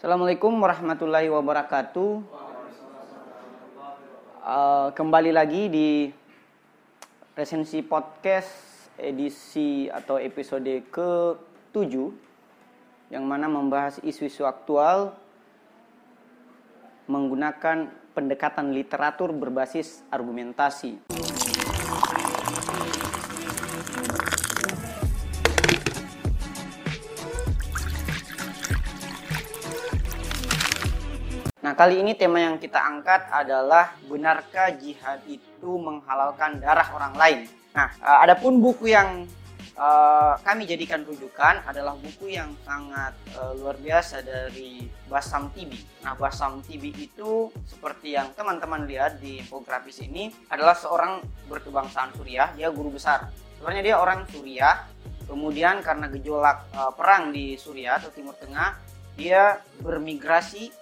Assalamualaikum warahmatullahi wabarakatuh. Uh, kembali lagi di resensi podcast edisi atau episode ke-7 yang mana membahas isu-isu aktual menggunakan pendekatan literatur berbasis argumentasi. Kali ini tema yang kita angkat adalah benarkah jihad itu menghalalkan darah orang lain? Nah, uh, adapun buku yang uh, kami jadikan rujukan adalah buku yang sangat uh, luar biasa dari Basam Tibi. Nah, Basam Tibi itu seperti yang teman-teman lihat di infografis ini adalah seorang berkebangsaan Suriah, dia guru besar. Sebenarnya dia orang Suriah, kemudian karena gejolak uh, perang di Suriah atau Timur Tengah, dia bermigrasi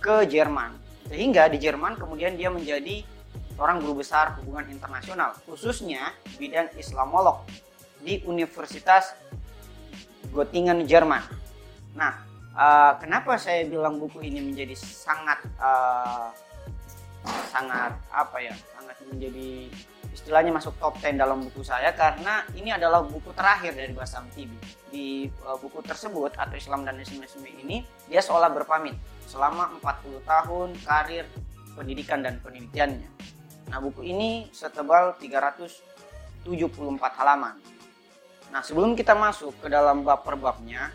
ke Jerman. Sehingga di Jerman kemudian dia menjadi seorang guru besar hubungan internasional, khususnya bidang Islamolog di Universitas Göttingen, Jerman. Nah, uh, kenapa saya bilang buku ini menjadi sangat uh, sangat apa ya, sangat menjadi istilahnya masuk top 10 dalam buku saya karena ini adalah buku terakhir dari Basam Tibi. Di uh, buku tersebut atau Islam dan Islamisme ini dia seolah berpamit selama 40 tahun karir pendidikan dan penelitiannya. Nah, buku ini setebal 374 halaman. Nah, sebelum kita masuk ke dalam bab per babnya,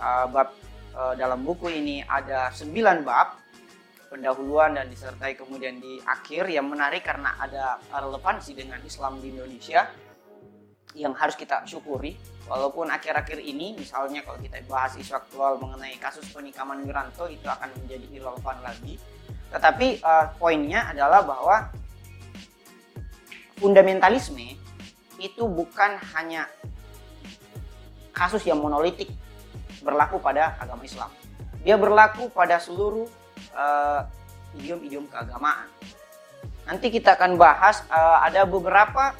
uh, bab uh, dalam buku ini ada 9 bab pendahuluan dan disertai kemudian di akhir yang menarik karena ada relevansi dengan Islam di Indonesia yang harus kita syukuri. Walaupun akhir-akhir ini misalnya kalau kita bahas isu aktual mengenai kasus penikaman Wiranto itu akan menjadi irrelevan lagi. Tetapi uh, poinnya adalah bahwa fundamentalisme itu bukan hanya kasus yang monolitik berlaku pada agama Islam. Dia berlaku pada seluruh idiom-idiom uh, keagamaan. Nanti kita akan bahas uh, ada beberapa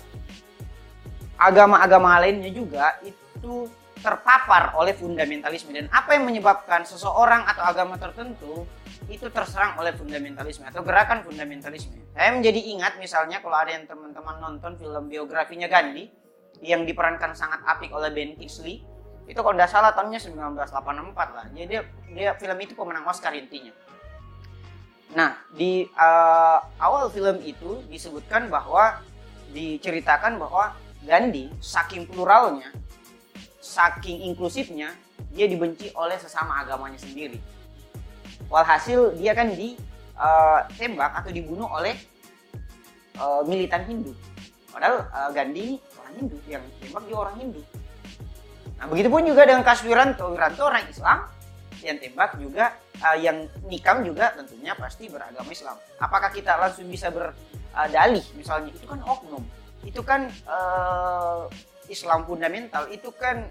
agama-agama lainnya juga itu terpapar oleh fundamentalisme dan apa yang menyebabkan seseorang atau agama tertentu itu terserang oleh fundamentalisme atau gerakan fundamentalisme. Saya menjadi ingat misalnya kalau ada yang teman-teman nonton film biografinya Gandhi yang diperankan sangat apik oleh Ben Kingsley itu kalau tidak salah tahunnya 1984 lah. Jadi dia, film itu pemenang Oscar intinya. Nah di uh, awal film itu disebutkan bahwa diceritakan bahwa Gandhi saking pluralnya, saking inklusifnya, dia dibenci oleh sesama agamanya sendiri. Walhasil dia kan ditembak uh, atau dibunuh oleh uh, militan Hindu. Padahal uh, Gandhi ini orang Hindu, yang tembak dia orang Hindu. Nah begitu pun juga dengan kasus Wiranto, Wiranto orang Islam, yang tembak juga yang nikam juga tentunya pasti beragama Islam. Apakah kita langsung bisa berdalih misalnya itu kan oknum itu kan uh, Islam fundamental itu kan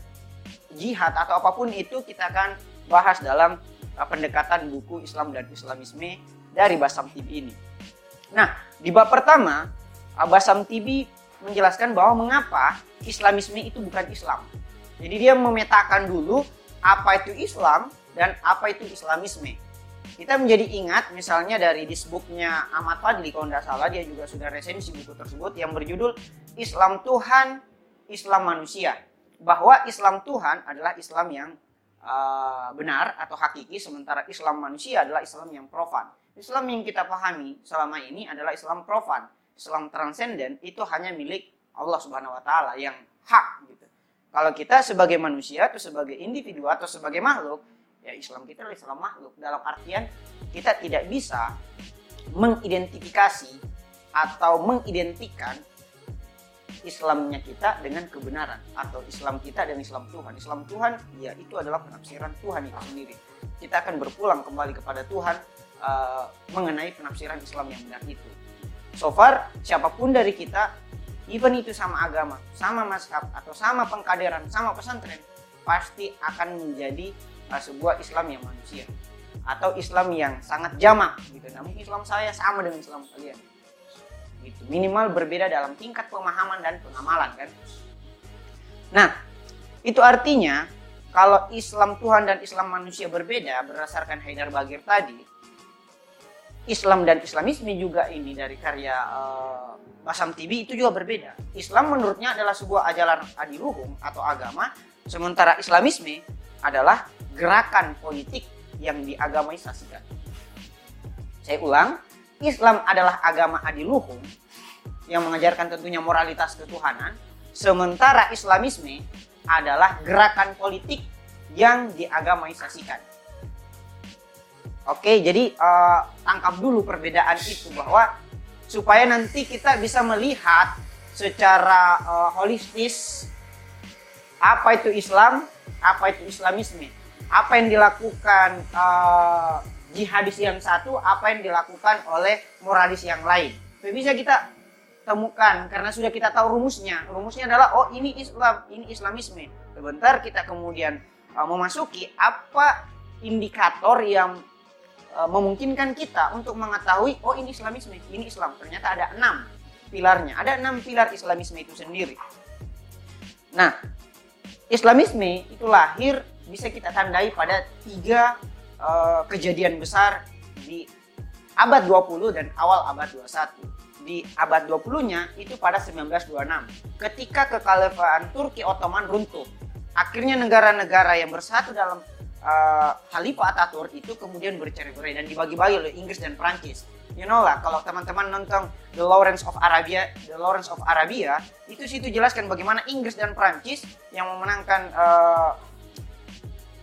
jihad atau apa pun itu kita akan bahas dalam uh, pendekatan buku Islam dan Islamisme dari Basam Tibi ini. Nah, di bab pertama uh, Basam Tibi menjelaskan bahwa mengapa Islamisme itu bukan Islam. Jadi dia memetakan dulu apa itu Islam dan apa itu Islamisme kita menjadi ingat misalnya dari disbuknya Ahmad Fadli kalau tidak salah dia juga sudah resensi buku tersebut yang berjudul Islam Tuhan, Islam Manusia. Bahwa Islam Tuhan adalah Islam yang uh, benar atau hakiki sementara Islam manusia adalah Islam yang profan. Islam yang kita pahami selama ini adalah Islam profan. Islam transenden itu hanya milik Allah Subhanahu wa taala yang hak gitu. Kalau kita sebagai manusia atau sebagai individu atau sebagai makhluk ya Islam kita adalah Islam makhluk dalam artian kita tidak bisa mengidentifikasi atau mengidentikan Islamnya kita dengan kebenaran atau Islam kita dan Islam Tuhan. Islam Tuhan ya itu adalah penafsiran Tuhan itu sendiri. Kita akan berpulang kembali kepada Tuhan uh, mengenai penafsiran Islam yang benar itu. So far siapa pun dari kita even itu sama agama, sama mazhab atau sama pengkaderan, sama pesantren pasti akan menjadi sebuah Islam yang manusia atau Islam yang sangat jamak gitu. Namun Islam saya sama dengan Islam kalian. Gitu. Minimal berbeda dalam tingkat pemahaman dan pengamalan kan. Nah, itu artinya kalau Islam Tuhan dan Islam manusia berbeda berdasarkan Haidar Bagir tadi, Islam dan Islamisme juga ini dari karya uh, Basam TV itu juga berbeda. Islam menurutnya adalah sebuah ajaran adiluhum atau agama, sementara Islamisme adalah gerakan politik yang diagamaisasikan. Saya ulang, Islam adalah agama adiluhum yang mengajarkan tentunya moralitas ketuhanan, sementara Islamisme adalah gerakan politik yang diagamaisasikan. Oke, jadi uh, tangkap dulu perbedaan itu bahwa supaya nanti kita bisa melihat secara uh, holistis apa itu Islam, apa itu Islamisme, apa yang dilakukan uh, jihadis yang satu, apa yang dilakukan oleh moralis yang lain. Bisa kita temukan karena sudah kita tahu rumusnya. Rumusnya adalah oh ini Islam, ini Islamisme. Sebentar kita kemudian uh, memasuki apa indikator yang uh, memungkinkan kita untuk mengetahui oh ini Islamisme, ini Islam. Ternyata ada enam pilarnya. Ada enam pilar Islamisme itu sendiri. Nah, Islamisme itu lahir bisa kita tandai pada tiga uh, kejadian besar di abad 20 dan awal abad 21 di abad 20-nya itu pada 1926 ketika kekhalifahan Turki Ottoman runtuh. Akhirnya negara-negara yang bersatu dalam uh, Khalifah Ataturk itu kemudian bercerai-berai dan dibagi-bagi oleh Inggris dan Prancis. You know lah, kalau teman-teman nonton The Lawrence of Arabia, The Lawrence of Arabia, itu situ jelaskan bagaimana Inggris dan Prancis yang memenangkan uh,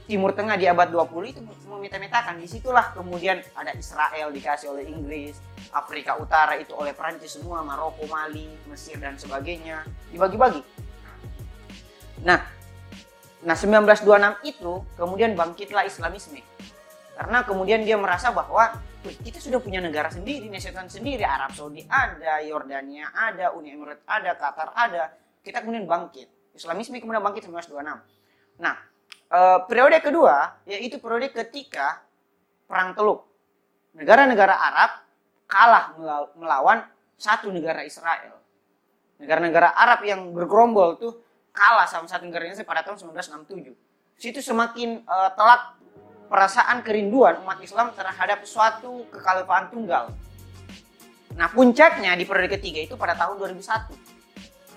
Timur Tengah di abad 20 itu memeta-metakan. Di situlah kemudian ada Israel dikasih oleh Inggris, Afrika Utara itu oleh Prancis semua, Maroko, Mali, Mesir dan sebagainya dibagi-bagi. Nah, nah 1926 itu kemudian bangkitlah Islamisme. Karena kemudian dia merasa bahwa kita sudah punya negara sendiri, nasional sendiri, Arab Saudi ada, Yordania ada, Uni Emirat ada, Qatar ada. Kita kemudian bangkit. Islamisme kemudian bangkit 1926. Nah, uh, periode kedua yaitu periode ketika perang Teluk. Negara-negara Arab kalah melawan satu negara Israel. Negara-negara Arab yang bergerombol tuh kalah sama satu negara Indonesia pada tahun 1967. Situ semakin uh, telak perasaan kerinduan umat Islam terhadap suatu kekhalifahan tunggal. Nah puncaknya di periode ketiga itu pada tahun 2001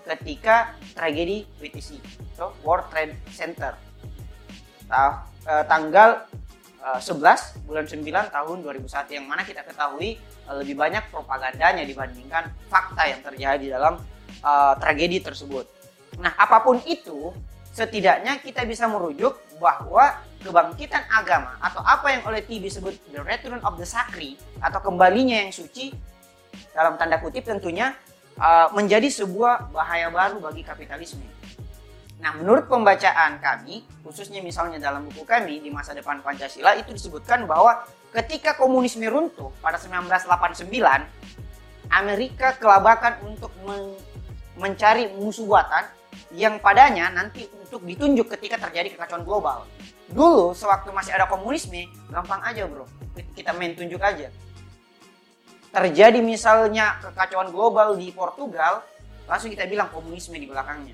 ketika tragedi WTC, so World Trade Center ta uh, tanggal eh, 11 bulan 9 tahun 2001 yang mana kita ketahui uh, lebih banyak propagandanya dibandingkan fakta yang terjadi dalam uh, tragedi tersebut. Nah, apa pun itu, setidaknya kita bisa merujuk bahwa kebangkitan agama atau apa yang oleh T disebut the return of the sacred atau kembalinya yang suci dalam tanda kutip tentunya uh, menjadi sebuah bahaya baru bagi kapitalisme. Nah, menurut pembacaan kami, khususnya misalnya dalam buku kami di masa depan Pancasila itu disebutkan bahwa ketika komunisme runtuh pada 1989, Amerika kelabakan untuk men mencari musuh buatan yang padanya nanti untuk ditunjuk ketika terjadi kekacauan global. Dulu sewaktu masih ada komunisme, gampang aja bro, kita main tunjuk aja. Terjadi misalnya kekacauan global di Portugal, langsung kita bilang komunisme di belakangnya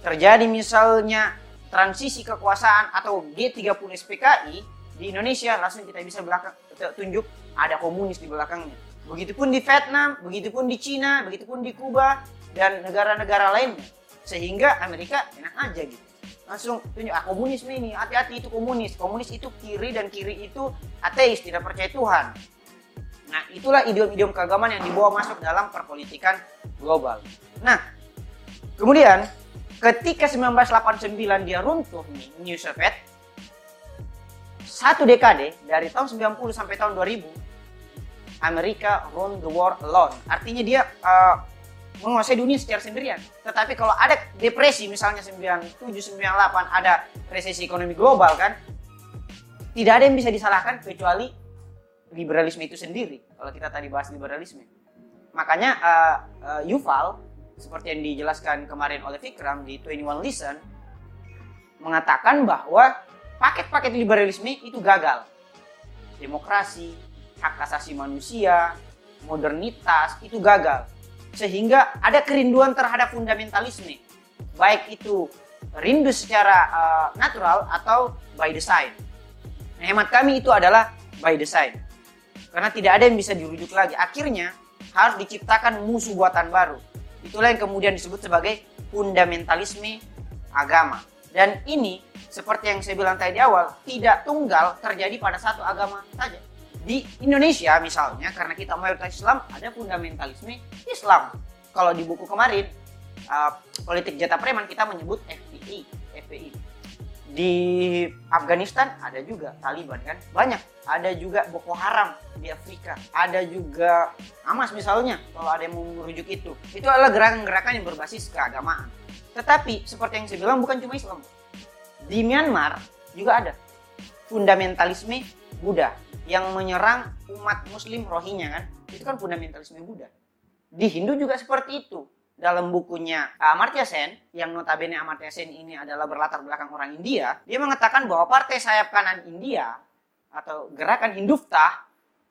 terjadi misalnya transisi kekuasaan atau G30 SPKI di Indonesia langsung kita bisa belakang tunjuk ada komunis di belakangnya. Begitupun di Vietnam, begitupun di Cina, begitupun di Kuba dan negara-negara lainnya. Sehingga Amerika enak aja gitu. Langsung tunjuk ah komunisme ini, hati-hati itu komunis. Komunis itu kiri dan kiri itu ateis, tidak percaya Tuhan. Nah, itulah idiom-idiom keagamaan yang dibawa masuk dalam perpolitikan global. Nah, kemudian ketika 1989 dia runtuh nih New Soviet satu dekade dari tahun 90 sampai tahun 2000 Amerika run the war alone artinya dia uh, menguasai dunia secara sendirian tetapi kalau ada depresi misalnya 97 98 ada resesi ekonomi global kan tidak ada yang bisa disalahkan kecuali liberalisme itu sendiri kalau kita tadi bahas liberalisme makanya uh, uh, Yuval seperti yang dijelaskan kemarin oleh Vikram di 21 Listen mengatakan bahwa paket-paket liberalisme itu gagal. Demokrasi, hak asasi manusia, modernitas itu gagal. Sehingga ada kerinduan terhadap fundamentalisme. Baik itu rindu secara uh, natural atau by design. Nah, hemat kami itu adalah by design. Karena tidak ada yang bisa dirujuk lagi. Akhirnya harus diciptakan musuh buatan baru. Itulah yang kemudian disebut sebagai fundamentalisme agama. Dan ini seperti yang saya bilang tadi di awal, tidak tunggal terjadi pada satu agama saja. Di Indonesia misalnya, karena kita mayoritas Islam, ada fundamentalisme Islam. Kalau di buku kemarin, uh, politik jatah preman kita menyebut FPI, FPI. Di Afghanistan ada juga Taliban kan, banyak. Ada juga Boko Haram di Afrika. Ada juga Hamas misalnya, kalau ada yang merujuk itu. Itu adalah gerakan-gerakan yang berbasis keagamaan. Tetapi seperti yang saya bilang bukan cuma Islam. Di Myanmar juga ada fundamentalisme Buddha yang menyerang umat muslim Rohingya kan. Itu kan fundamentalisme Buddha. Di Hindu juga seperti itu dalam bukunya Amartya Sen, yang notabene Amartya Sen ini adalah berlatar belakang orang India, dia mengatakan bahwa partai sayap kanan India atau gerakan Hinduftah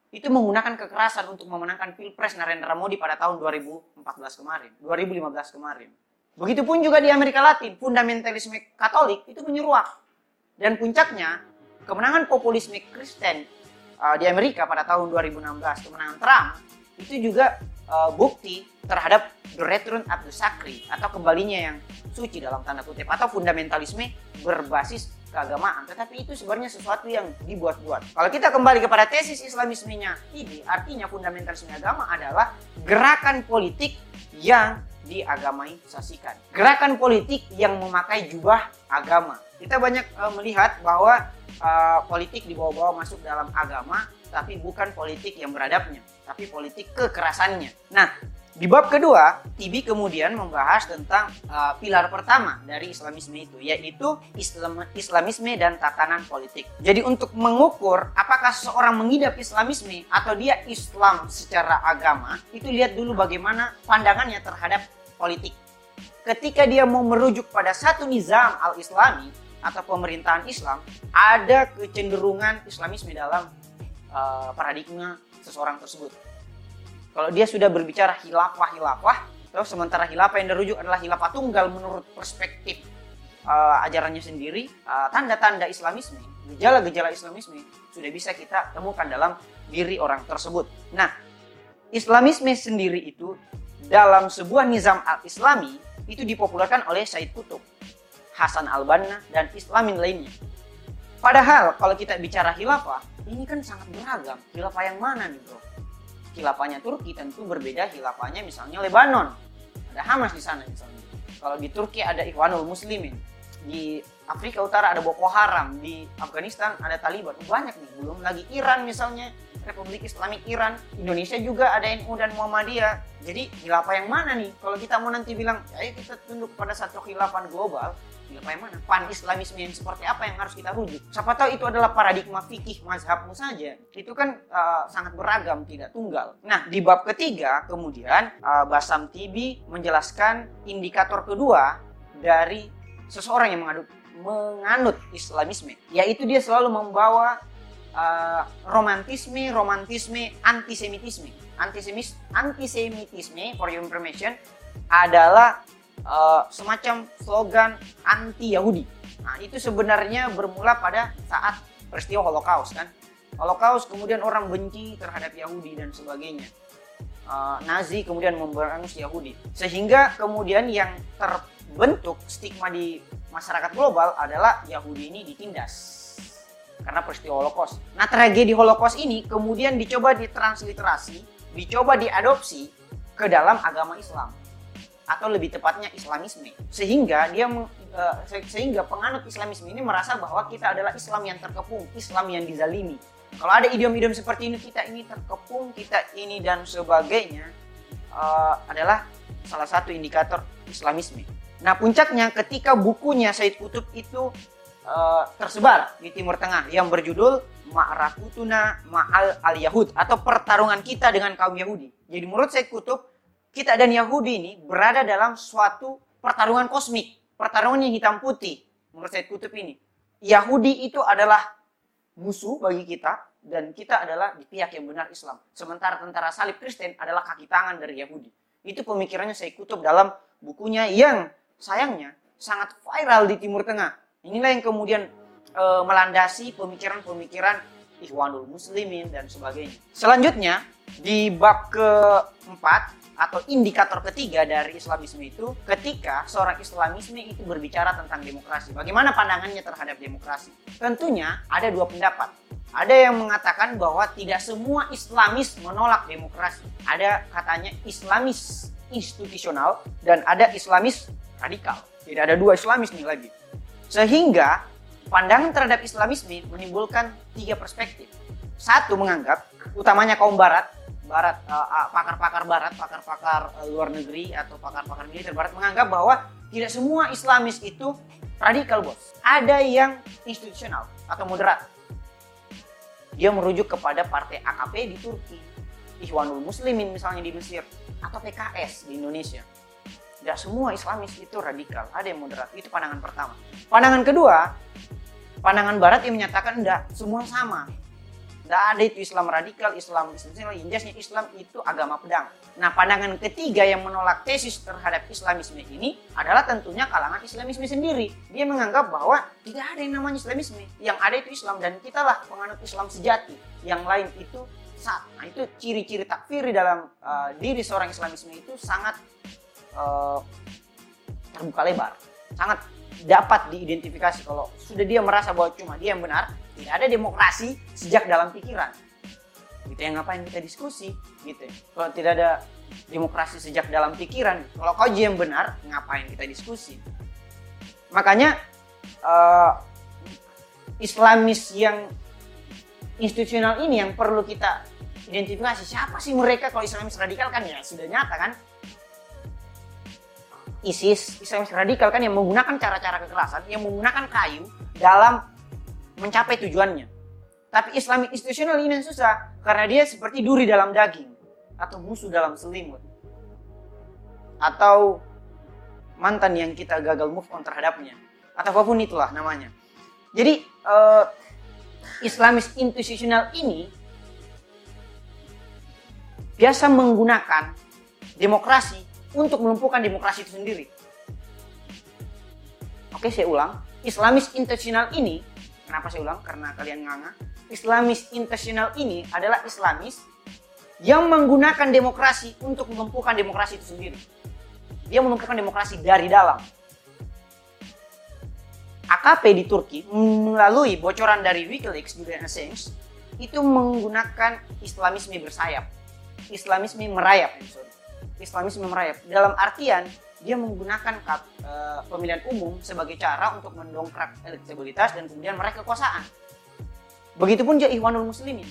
itu menggunakan kekerasan untuk memenangkan Pilpres Narendra Modi pada tahun 2014 kemarin, 2015 kemarin. Begitupun juga di Amerika Latin, fundamentalisme Katolik itu menyeruak. Dan puncaknya, kemenangan populisme Kristen uh, di Amerika pada tahun 2016, kemenangan Trump, itu juga uh, bukti terhadap the return of the sacred atau kembalinya yang suci dalam tanda kutip atau fundamentalisme berbasis keagamaan. Tetapi itu sebenarnya sesuatu yang dibuat-buat. Kalau kita kembali kepada tesis Islamismenya ini, artinya fundamentalisme agama adalah gerakan politik yang diagamaisasikan. Gerakan politik yang memakai jubah agama. Kita banyak uh, melihat bahwa uh, politik dibawa-bawa masuk dalam agama, tapi bukan politik yang beradabnya, tapi politik kekerasannya. Nah, di bab kedua, Tibi kemudian membahas tentang uh, pilar pertama dari Islamisme itu, yaitu Islam, Islamisme dan tatanan politik. Jadi untuk mengukur apakah seseorang mengidap Islamisme atau dia Islam secara agama, itu lihat dulu bagaimana pandangannya terhadap politik. Ketika dia mau merujuk pada satu nizam al-Islami atau pemerintahan Islam, ada kecenderungan Islamisme dalam uh, paradigma seseorang tersebut kalau dia sudah berbicara hilafah-hilafah, terus sementara hilafah yang dirujuk adalah hilafah tunggal menurut perspektif uh, ajarannya sendiri, uh, tanda-tanda Islamisme, gejala-gejala Islamisme sudah bisa kita temukan dalam diri orang tersebut. Nah, Islamisme sendiri itu dalam sebuah nizam al-Islami itu dipopulerkan oleh Said Kutub, Hasan al-Banna, dan Islamin lainnya. Padahal kalau kita bicara hilafah, ini kan sangat beragam. Hilafah yang mana nih bro? khilafahnya Turki tentu berbeda khilafahnya misalnya Lebanon. Ada Hamas di sana misalnya. Kalau di Turki ada Ikhwanul Muslimin. Di Afrika Utara ada Boko Haram, di Afghanistan ada Taliban. Banyak nih, belum lagi Iran misalnya, Republik Islamik Iran, Indonesia juga ada NU dan Muhammadiyah. Jadi khilafah yang mana nih? Kalau kita mau nanti bilang, ayo kita tunduk pada satu khilafah global, khilafah yang mana? Pan Islamisme yang seperti apa yang harus kita rujuk? Siapa tahu itu adalah paradigma fikih mazhabmu saja. Itu kan uh, sangat beragam, tidak tunggal. Nah, di bab ketiga kemudian uh, Basam Tibi menjelaskan indikator kedua dari seseorang yang mengadut, menganut Islamisme, yaitu dia selalu membawa uh, romantisme, romantisme, antisemitisme. Antisemis, antisemitisme, for your information, adalah uh, semacam slogan anti Yahudi. Nah, itu sebenarnya bermula pada saat peristiwa Holocaust kan. Holocaust kemudian orang benci terhadap Yahudi dan sebagainya. Uh, Nazi kemudian memberangus Yahudi. Sehingga kemudian yang terbentuk stigma di masyarakat global adalah Yahudi ini ditindas karena peristiwa Holocaust. Nah, tragedi Holocaust ini kemudian dicoba ditransliterasi, dicoba diadopsi ke dalam agama Islam atau lebih tepatnya Islamisme. Sehingga dia uh, sehingga penganut Islamisme ini merasa bahwa kita adalah Islam yang terkepung Islam yang dizalimi. Kalau ada idiom-idiom seperti ini kita ini terkepung kita ini dan sebagainya uh, adalah salah satu indikator Islamisme. Nah puncaknya ketika bukunya Said Kutub itu uh, tersebar di Timur Tengah yang berjudul Ma'rakutuna Ma'al al-Yahud atau pertarungan kita dengan kaum Yahudi jadi menurut Said Kutub kita dan Yahudi ini berada dalam suatu pertarungan kosmik, pertarungan yang hitam putih. Menurut saya kutub ini, Yahudi itu adalah musuh bagi kita dan kita adalah di pihak yang benar Islam. Sementara tentara salib Kristen adalah kaki tangan dari Yahudi. Itu pemikirannya saya kutub dalam bukunya yang sayangnya sangat viral di Timur Tengah. Inilah yang kemudian e, melandasi pemikiran-pemikiran Ikhwanul Muslimin dan sebagainya. Selanjutnya di bab keempat atau indikator ketiga dari Islamisme itu ketika seorang Islamisme itu berbicara tentang demokrasi. Bagaimana pandangannya terhadap demokrasi? Tentunya ada dua pendapat. Ada yang mengatakan bahwa tidak semua Islamis menolak demokrasi. Ada katanya Islamis institusional dan ada Islamis radikal. Tidak ada dua Islamis nih lagi. Sehingga pandangan terhadap Islamisme menimbulkan tiga perspektif. Satu menganggap, utamanya kaum Barat, Barat uh, uh, pakar-pakar Barat, pakar-pakar uh, luar negeri atau pakar-pakar militer Barat menganggap bahwa tidak semua Islamis itu radikal bos. Ada yang institusional atau moderat. Dia merujuk kepada partai AKP di Turki, Ikhwanul Muslimin misalnya di Mesir, atau PKS di Indonesia. Tidak semua Islamis itu radikal, ada yang moderat. Itu pandangan pertama. Pandangan kedua, pandangan Barat yang menyatakan tidak semua sama tidak ada itu Islam radikal, Islam Islam injasnya Islam itu agama pedang. Nah pandangan ketiga yang menolak tesis terhadap Islamisme ini adalah tentunya kalangan Islamisme sendiri. Dia menganggap bahwa tidak ada yang namanya Islamisme, yang ada itu Islam dan kita lah penganut Islam sejati. Yang lain itu saat. Nah itu ciri-ciri takfiri dalam uh, diri seorang Islamisme itu sangat uh, terbuka lebar, sangat dapat diidentifikasi kalau sudah dia merasa bahwa cuma dia yang benar, tidak ada demokrasi sejak dalam pikiran. Gitu yang ngapain kita diskusi, gitu. Kalau tidak ada demokrasi sejak dalam pikiran, kalau kau yang benar, ngapain kita diskusi? Makanya uh, Islamis yang institusional ini yang perlu kita identifikasi siapa sih mereka kalau Islamis radikal kan ya sudah nyata kan ISIS, Islamis radikal kan yang menggunakan cara-cara kekerasan, yang menggunakan kayu dalam mencapai tujuannya. Tapi Islami institusional ini yang susah karena dia seperti duri dalam daging atau musuh dalam selimut. Atau mantan yang kita gagal move on terhadapnya atau apa pun itulah namanya. Jadi uh, Islamis institusional ini biasa menggunakan demokrasi untuk melumpuhkan demokrasi itu sendiri. Oke, saya ulang. Islamis intensional ini, kenapa saya ulang? Karena kalian nganga. Islamis intensional ini adalah Islamis yang menggunakan demokrasi untuk melumpuhkan demokrasi itu sendiri. Dia melumpuhkan demokrasi dari dalam. AKP di Turki melalui bocoran dari WikiLeaks Julian Assange itu menggunakan Islamisme bersayap. Islamisme merayap, sorry Islamisme merayap. Dalam artian dia menggunakan uh, pemilihan umum sebagai cara untuk mendongkrak elektabilitas dan kemudian meraih kekuasaan. Begitupun juga Ikhwanul Muslimin.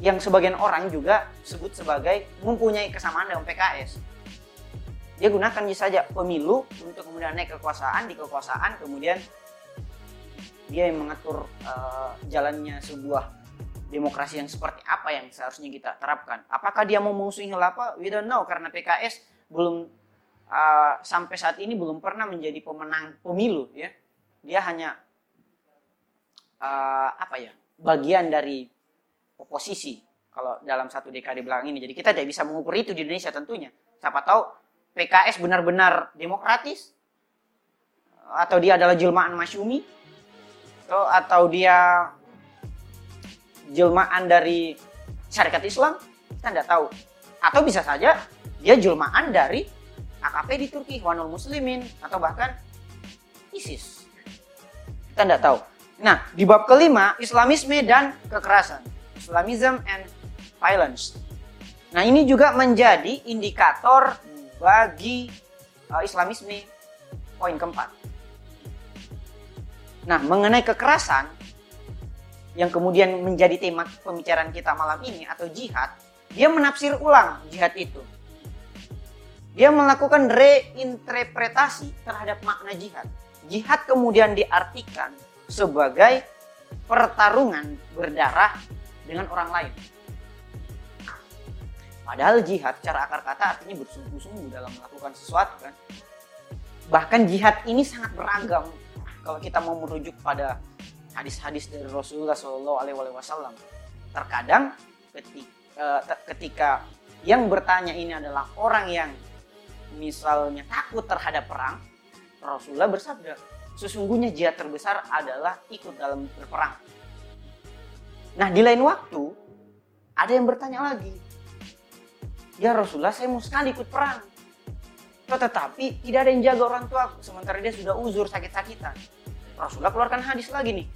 Yang sebagian orang juga sebut sebagai mempunyai kesamaan dengan PKS. Dia gunakan saja pemilu untuk kemudian naik kekuasaan, di kekuasaan kemudian dia yang mengatur uh, jalannya sebuah demokrasi yang seperti apa yang seharusnya kita terapkan. Apakah dia mau mengusung hilafah? We don't know karena PKS belum uh, sampai saat ini belum pernah menjadi pemenang pemilu ya. Dia hanya uh, apa ya? bagian dari oposisi kalau dalam satu dekade belakang ini. Jadi kita tidak bisa mengukur itu di Indonesia tentunya. Siapa tahu PKS benar-benar demokratis atau dia adalah jelmaan masyumi atau dia jelmaan dari syarikat Islam? Kita tidak tahu. Atau bisa saja dia jelmaan dari AKP di Turki Wanul Muslimin atau bahkan ISIS. Kita tidak tahu. Nah di bab kelima Islamisme dan kekerasan. Islamism and violence. Nah ini juga menjadi indikator bagi uh, Islamisme. Poin keempat. Nah mengenai kekerasan yang kemudian menjadi tema pembicaraan kita malam ini atau jihad, dia menafsir ulang jihad itu. Dia melakukan reinterpretasi terhadap makna jihad. Jihad kemudian diartikan sebagai pertarungan berdarah dengan orang lain. Padahal jihad secara akar kata artinya bersungguh-sungguh dalam melakukan sesuatu kan. Bahkan jihad ini sangat beragam kalau kita mau merujuk pada hadis-hadis dari Rasulullah Shallallahu Alaihi Wasallam. Terkadang ketika, uh, ketika yang bertanya ini adalah orang yang misalnya takut terhadap perang, Rasulullah bersabda, sesungguhnya jihad terbesar adalah ikut dalam berperang. Nah, di lain waktu ada yang bertanya lagi, ya Rasulullah saya mau sekali ikut perang. Tetapi tidak ada yang jaga orang tua sementara dia sudah uzur sakit-sakitan. Rasulullah keluarkan hadis lagi nih.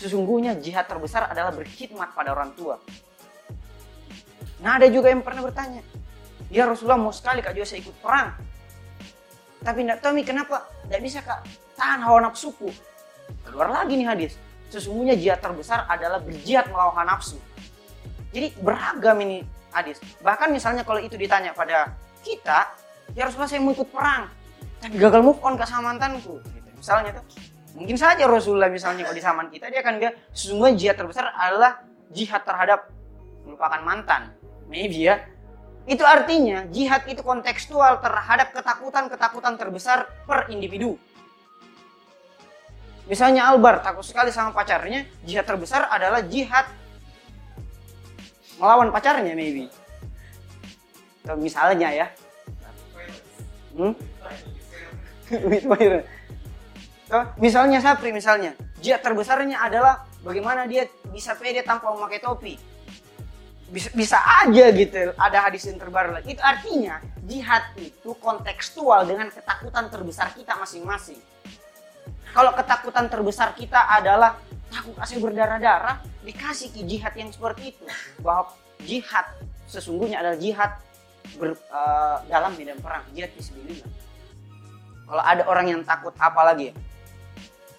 Sesungguhnya jihad terbesar adalah berkhidmat pada orang tua. Nah ada juga yang pernah bertanya, ya Rasulullah mau sekali kak saya ikut perang. Tapi tidak tahu kenapa tidak bisa kak tahan hawa nafsuku. Keluar lagi nih hadis. Sesungguhnya jihad terbesar adalah berjihad melawan nafsu. Jadi beragam ini hadis. Bahkan misalnya kalau itu ditanya pada kita, ya Rasulullah saya mau ikut perang. Tapi gagal move on ke sama mantanku. Gitu. Misalnya tuh, mungkin saja Rasulullah misalnya kalau di zaman kita dia akan dia sesungguhnya jihad terbesar adalah jihad terhadap melupakan mantan maybe ya. Itu artinya jihad itu kontekstual terhadap ketakutan-ketakutan terbesar per individu. Misalnya Albar takut sekali sama pacarnya, jihad terbesar adalah jihad melawan pacarnya maybe. Atau misalnya ya. Hmm? Misalnya Sapri misalnya, jihad terbesarnya adalah bagaimana dia bisa pede tanpa memakai topi bisa, bisa aja gitu ada hadis yang terbaru lagi. Itu artinya jihad itu kontekstual dengan ketakutan terbesar kita masing-masing. Kalau ketakutan terbesar kita adalah takut kasih berdarah-darah, dikasih ke jihad yang seperti itu. Bahwa jihad sesungguhnya adalah jihad ber, uh, dalam medan perang, jihad fisabilillah. Kalau ada orang yang takut apa lagi ya?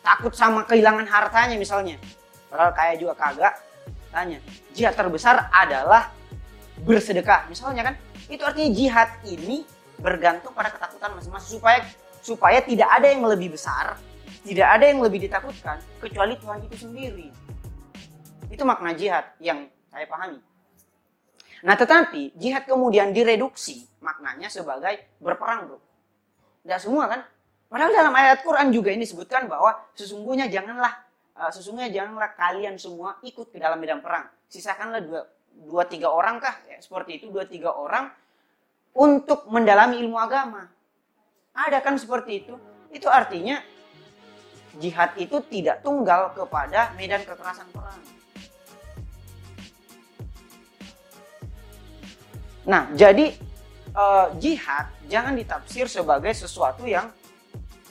Takut sama kehilangan hartanya misalnya. Padahal kaya juga kagak, tanya jihad terbesar adalah bersedekah. Misalnya kan itu artinya jihad ini bergantung pada ketakutan masing-masing. Supaya supaya tidak ada yang lebih besar tidak ada yang lebih ditakutkan kecuali Tuhan itu sendiri. Itu makna jihad yang saya pahami. Nah tetapi jihad kemudian direduksi maknanya sebagai berperang bro. Tidak semua kan padahal dalam ayat Quran juga ini disebutkan bahwa sesungguhnya janganlah uh, sesungguhnya janganlah kalian semua ikut ke dalam medan perang. Sisakanlah dua, dua tiga orang kah? Ya, seperti itu dua tiga orang untuk mendalami ilmu agama. Ada kan seperti itu? Itu artinya jihad itu tidak tunggal kepada medan kekerasan perang. Nah, jadi uh, jihad jangan ditafsir sebagai sesuatu yang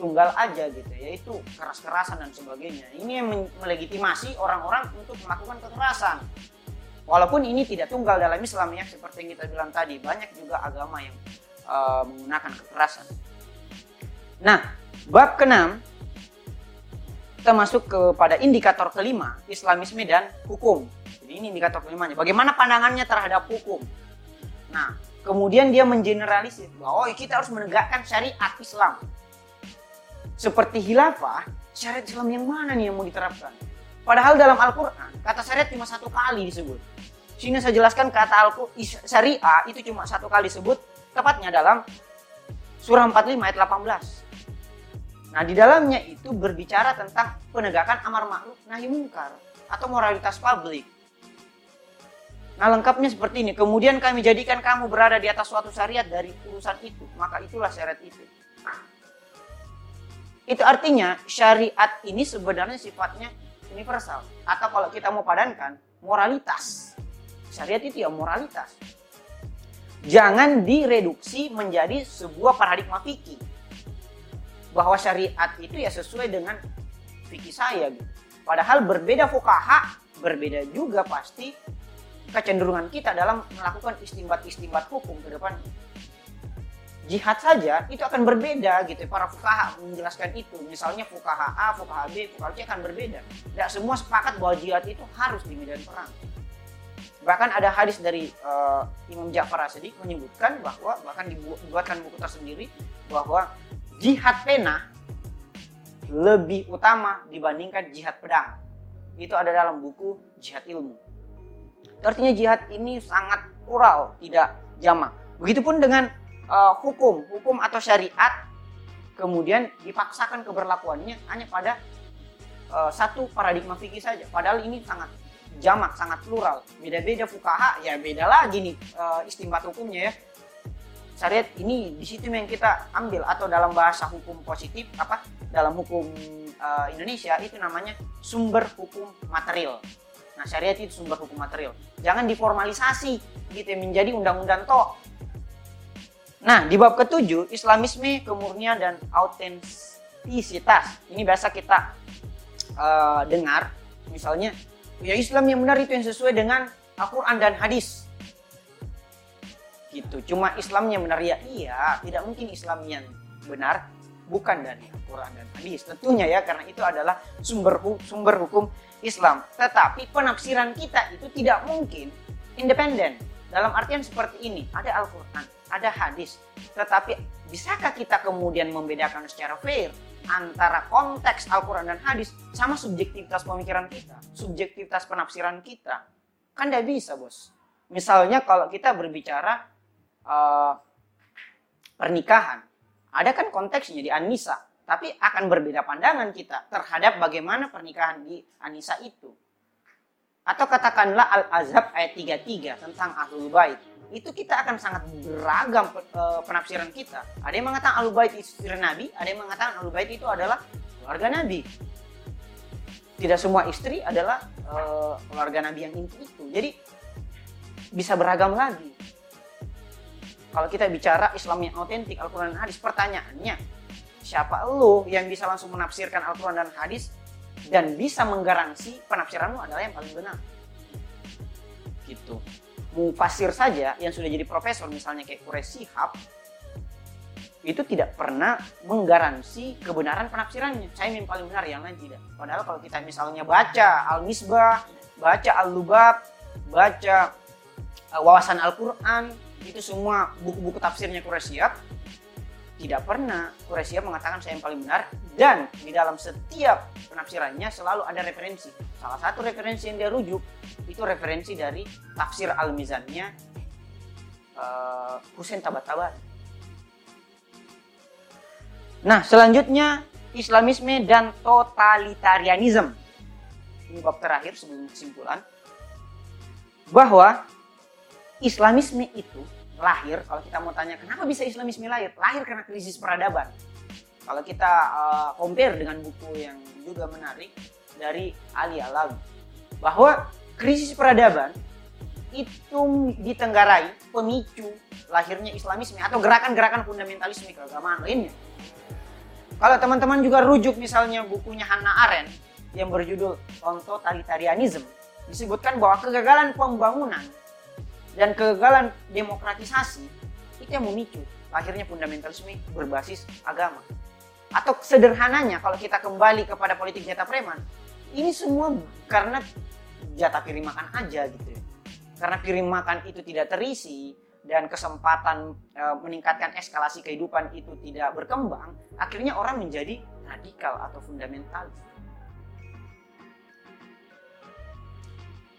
tunggal aja gitu yaitu keras-kerasan dan sebagainya. Ini yang melegitimasi orang-orang untuk melakukan kekerasan. Walaupun ini tidak tunggal dalam Islam ya seperti yang kita bilang tadi banyak juga agama yang uh, menggunakan kekerasan. Nah bab keenam kita masuk kepada indikator kelima Islamisme dan hukum. Jadi ini indikator kelimanya. Bagaimana pandangannya terhadap hukum? Nah kemudian dia mengeneralisir bahwa oh, kita harus menegakkan syariat Islam seperti hilafah, syariat Islam yang mana nih yang mau diterapkan? Padahal dalam Al-Quran, kata syariat cuma satu kali disebut. Sini saya jelaskan kata Al-Quran, syariah itu cuma satu kali disebut, tepatnya dalam surah 45 ayat 18. Nah di dalamnya itu berbicara tentang penegakan amar ma'ruf nahi mungkar atau moralitas publik. Nah lengkapnya seperti ini. Kemudian kami jadikan kamu berada di atas suatu syariat dari urusan itu. Maka itulah syariat itu. Itu artinya syariat ini sebenarnya sifatnya universal. Atau kalau kita mau padankan, moralitas. Syariat itu ya moralitas. Jangan direduksi menjadi sebuah paradigma fikih. Bahwa syariat itu ya sesuai dengan fikih saya gitu. Padahal berbeda fukaha, berbeda juga pasti kecenderungan kita dalam melakukan istimbat-istimbat hukum ke depan jihad saja itu akan berbeda gitu. Para fukaha menjelaskan itu. Misalnya fukaha A, fukaha B, fukaha C akan berbeda. Tidak semua sepakat bahwa jihad itu harus di medan perang. Bahkan ada hadis dari uh, Imam Ja'far Asadi menyebutkan bahwa bahkan dibuatkan buku tersendiri bahwa jihad pena lebih utama dibandingkan jihad pedang. Itu ada dalam buku jihad ilmu. Artinya jihad ini sangat plural tidak jamak begitupun dengan uh, hukum, hukum atau syariat kemudian dipaksakan keberlakuannya hanya pada uh, satu paradigma fikih saja. Padahal ini sangat jamak, sangat plural. Beda-beda fukaha, ya beda lagi nih uh, istimbat hukumnya ya. syariat ini di situ yang kita ambil atau dalam bahasa hukum positif apa dalam hukum uh, Indonesia itu namanya sumber hukum material. Nah, syariat itu sumber hukum material. Jangan diformalisasi gitu menjadi undang-undang toh. Nah, di bab ketujuh, Islamisme, kemurnian dan autentisitas. Ini biasa kita uh, dengar, misalnya, ya Islam yang benar itu yang sesuai dengan Al-Quran dan hadis. Gitu. Cuma Islamnya benar ya iya tidak mungkin Islam yang benar bukan dari Al-Quran dan hadis. Tentunya ya karena itu adalah sumber sumber hukum Islam. Tetapi penafsiran kita itu tidak mungkin independen. Dalam artian seperti ini ada Al-Quran ada hadis tetapi bisakah kita kemudian membedakan secara fair antara konteks Al-Quran dan hadis sama subjektivitas pemikiran kita subjektivitas penafsiran kita kan tidak bisa bos misalnya kalau kita berbicara uh, pernikahan. Ada kan konteksnya di Anisa, tapi akan berbeda pandangan kita terhadap bagaimana pernikahan di Anisa itu. Atau katakanlah Al-Azhab ayat 33 tentang Ahlul Bait. Itu kita akan sangat beragam uh, penafsiran kita. Ada yang mengatakan Ahlul Bait istri Nabi, ada yang mengatakan Ahlul Bait itu adalah keluarga Nabi. Tidak semua istri adalah uh, keluarga Nabi yang inti itu. Jadi bisa beragam lagi kalau kita bicara Islam yang autentik Al-Quran dan hadis pertanyaannya siapa lo yang bisa langsung menafsirkan Al-Quran dan hadis dan bisa menggaransi penafsiranmu adalah yang paling benar gitu mufasir saja yang sudah jadi profesor misalnya kayak Quraish Shihab itu tidak pernah menggaransi kebenaran penafsirannya. Saya yang paling benar yang lain tidak. Padahal kalau kita misalnya baca Al-Misbah baca Al-Lubab baca uh, wawasan Al-Quran itu semua buku-buku tafsirnya Quraisyab tidak pernah Quraisyab mengatakan saya yang paling benar dan di dalam setiap penafsirannya selalu ada referensi. Salah satu referensi yang dia rujuk itu referensi dari tafsir Al-Mizannya uh, Husain Tabatabat. Nah, selanjutnya Islamisme dan totalitarianisme. Ini bab terakhir sebelum kesimpulan. Bahwa Islamisme itu lahir, kalau kita mau tanya kenapa bisa Islamisme lahir? Lahir karena krisis peradaban. Kalau kita uh, compare dengan buku yang juga menarik dari Ali Alawi, bahwa krisis peradaban itu ditenggarai pemicu lahirnya Islamisme atau gerakan-gerakan fundamentalisme keagamaan lainnya. Kalau teman-teman juga rujuk misalnya bukunya Hannah Arendt yang berjudul Totalitarianism, disebutkan bahwa kegagalan pembangunan dan kegagalan demokratisasi itu yang memicu akhirnya fundamentalisme berbasis agama. Atau sederhananya kalau kita kembali kepada politik jatah preman, ini semua karena jatah piring makan aja gitu ya. Karena piring makan itu tidak terisi dan kesempatan e, meningkatkan eskalasi kehidupan itu tidak berkembang, akhirnya orang menjadi radikal atau fundamentalis.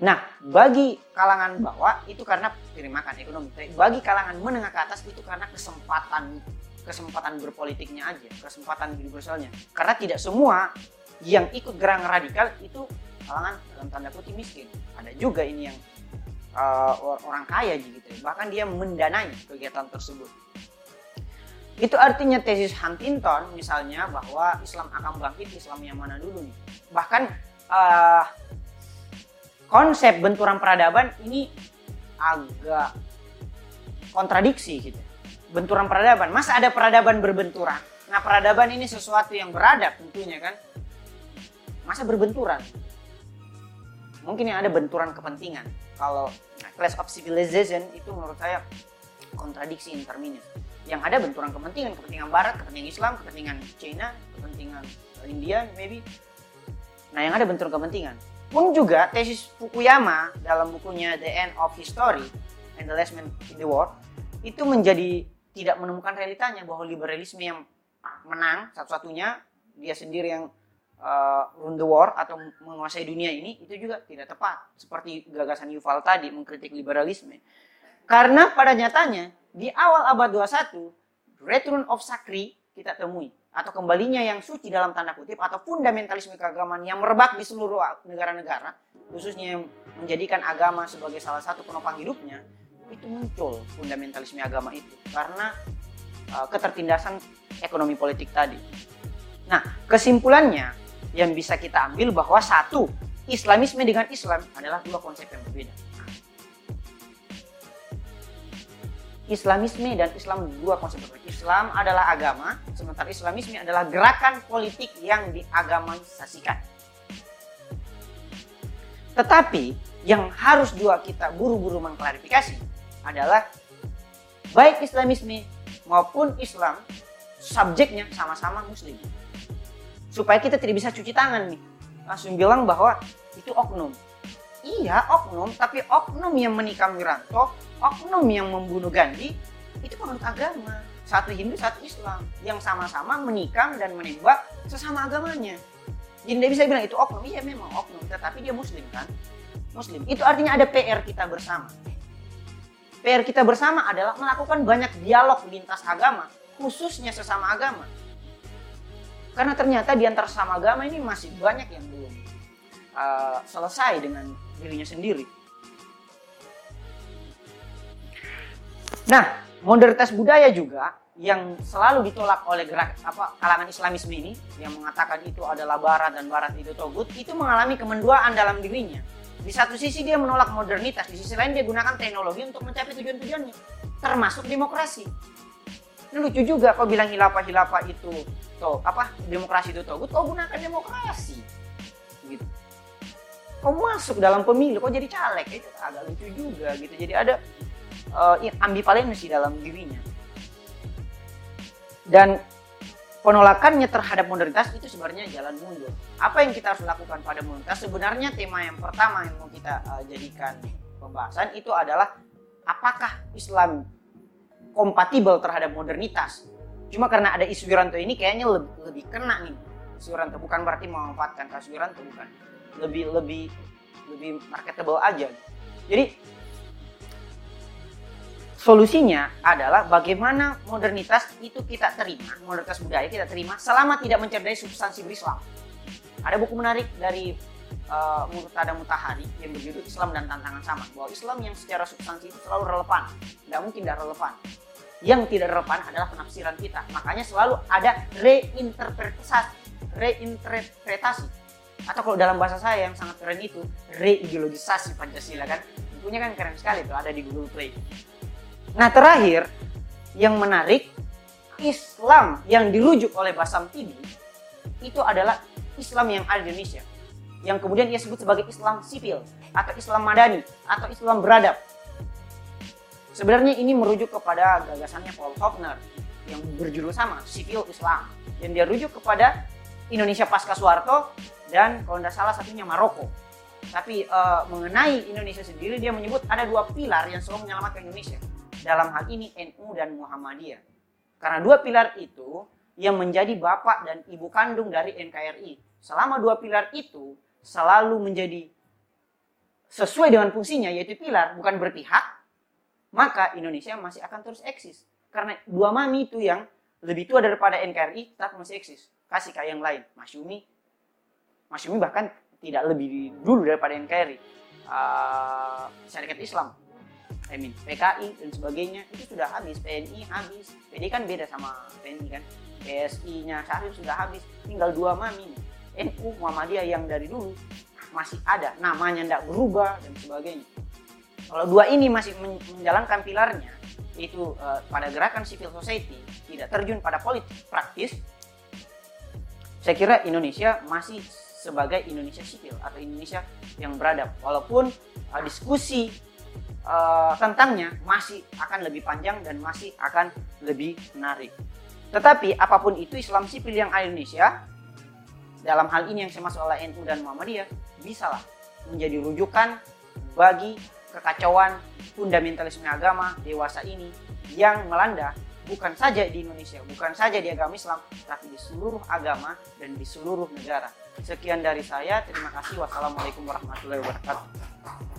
Nah, bagi kalangan bawah itu karena makan ekonomi. Bagi kalangan menengah ke atas itu karena kesempatan kesempatan berpolitiknya aja, kesempatan universalnya. Karena tidak semua yang ikut gerakan radikal itu kalangan dalam tanda kutip miskin. Ada juga ini yang uh, orang kaya gitu. Bahkan dia mendanai kegiatan tersebut. Itu artinya tesis Huntington misalnya bahwa Islam akan bangkit Islam yang mana dulu nih. Bahkan uh, konsep benturan peradaban ini agak kontradiksi gitu. Benturan peradaban, masa ada peradaban berbenturan? Nah peradaban ini sesuatu yang beradab tentunya kan. Masa berbenturan? Mungkin yang ada benturan kepentingan. Kalau class of civilization itu menurut saya kontradiksi interminus. Yang ada benturan kepentingan, kepentingan Barat, kepentingan Islam, kepentingan China, kepentingan India, maybe. Nah yang ada benturan kepentingan pun juga tesis Fukuyama dalam bukunya The End of History and the Last Man in the World itu menjadi tidak menemukan realitanya bahwa liberalisme yang menang satu-satunya dia sendiri yang uh, run the world atau menguasai dunia ini itu juga tidak tepat. Seperti gagasan Yuval tadi mengkritik liberalisme. Karena pada nyatanya di awal abad 21 return of Sakri kita temui atau kembalinya yang suci dalam tanda kutip atau fundamentalisme keagamaan yang merebak di seluruh negara-negara khususnya yang menjadikan agama sebagai salah satu penopang hidupnya itu muncul fundamentalisme agama itu karena uh, ketertindasan ekonomi politik tadi. Nah, kesimpulannya yang bisa kita ambil bahwa satu, Islamisme dengan Islam adalah dua konsep yang berbeda. Islamisme dan Islam dua konsep berbeda. Islam adalah agama, sementara Islamisme adalah gerakan politik yang diagamanisasikan. Tetapi yang harus juga kita buru-buru mengklarifikasi adalah baik Islamisme maupun Islam subjeknya sama-sama Muslim supaya kita tidak bisa cuci tangan nih langsung bilang bahwa itu oknum iya oknum. Tapi oknum yang menikam Wiranto oknum yang membunuh Gandhi itu menurut agama. Satu Hindu satu Islam. Yang sama-sama menikam dan menembak sesama agamanya. Jadi tidak bisa bilang itu oknum. Iya memang oknum. Tetapi dia Muslim kan? Muslim. Itu artinya ada PR kita bersama. PR kita bersama adalah melakukan banyak dialog lintas agama khususnya sesama agama. Karena ternyata di antara sama agama ini masih banyak yang belum uh, selesai dengan dirinya sendiri. Nah, modernitas budaya juga yang selalu ditolak oleh gerak apa kalangan Islamisme ini yang mengatakan itu adalah barat dan barat itu togut itu mengalami kemenduaan dalam dirinya. Di satu sisi dia menolak modernitas, di sisi lain dia gunakan teknologi untuk mencapai tujuan-tujuannya, termasuk demokrasi. Ini lucu juga kau bilang hilafah-hilafah itu toh apa demokrasi itu togut, kau gunakan demokrasi. Gitu. Kau masuk dalam pemilu, kau jadi caleg, itu agak lucu juga gitu. Jadi ada uh, ambivalensi dalam dirinya. Dan penolakannya terhadap modernitas itu sebenarnya jalan mundur. Apa yang kita harus lakukan pada modernitas? Sebenarnya tema yang pertama yang mau kita uh, jadikan pembahasan itu adalah apakah Islam kompatibel terhadap modernitas. Cuma karena ada isu Wiranto ini kayaknya lebih, lebih kena nih. Isu Wiranto bukan berarti memanfaatkan kasus Wiranto bukan. Lebih lebih lebih marketable aja. Jadi solusinya adalah bagaimana modernitas itu kita terima, modernitas budaya kita terima selama tidak mencederai substansi berislam. Ada buku menarik dari uh, Murtada Mutahari yang berjudul Islam dan Tantangan Sama bahwa Islam yang secara substansi itu selalu relevan, tidak mungkin tidak relevan yang tidak relevan adalah penafsiran kita. Makanya selalu ada reinterpretasi, reinterpretasi. Atau kalau dalam bahasa saya yang sangat keren itu, reideologisasi Pancasila kan. Bukunya kan keren sekali tuh, ada di Google Play. Nah terakhir, yang menarik, Islam yang dirujuk oleh Basam Tibi, itu adalah Islam yang ada di Indonesia. Yang kemudian ia sebut sebagai Islam sipil, atau Islam madani, atau Islam beradab Sebenarnya ini merujuk kepada gagasannya Paul Faulkner yang berjudul sama, Sipil Islam. Yang dia rujuk kepada Indonesia pasca Soeharto dan kalau tidak salah satunya Maroko. Tapi uh, mengenai Indonesia sendiri dia menyebut ada dua pilar yang selalu menyelamatkan Indonesia. Dalam hal ini NU dan Muhammadiyah. Karena dua pilar itu yang menjadi bapak dan ibu kandung dari NKRI. Selama dua pilar itu selalu menjadi sesuai dengan fungsinya yaitu pilar bukan berpihak maka Indonesia masih akan terus eksis. Karena dua mami itu yang lebih tua daripada NKRI tetap masih eksis. Kasih kayak yang lain, Masyumi. Masyumi bahkan tidak lebih dulu daripada NKRI. Uh, Syarikat Islam, I mean, PKI dan sebagainya itu sudah habis. PNI habis. PDI kan beda sama PNI kan. PSI-nya Syarif sudah habis. Tinggal dua mami. NU Muhammadiyah yang dari dulu masih ada. Namanya tidak berubah dan sebagainya. Kalau dua ini masih menjalankan pilarnya, itu uh, pada gerakan civil society, tidak terjun pada politik praktis, saya kira Indonesia masih sebagai Indonesia sipil atau Indonesia yang beradab. Walaupun uh, diskusi uh, tentangnya masih akan lebih panjang dan masih akan lebih menarik. Tetapi apa pun itu Islam sipil yang ada Indonesia, dalam hal ini yang saya masuk oleh NU dan Muhammadiyah, bisalah menjadi rujukan bagi kekacauan fundamentalisme agama dewasa ini yang melanda bukan saja di Indonesia, bukan saja di agama Islam, tapi di seluruh agama dan di seluruh negara. Sekian dari saya, terima kasih. Wassalamualaikum warahmatullahi wabarakatuh.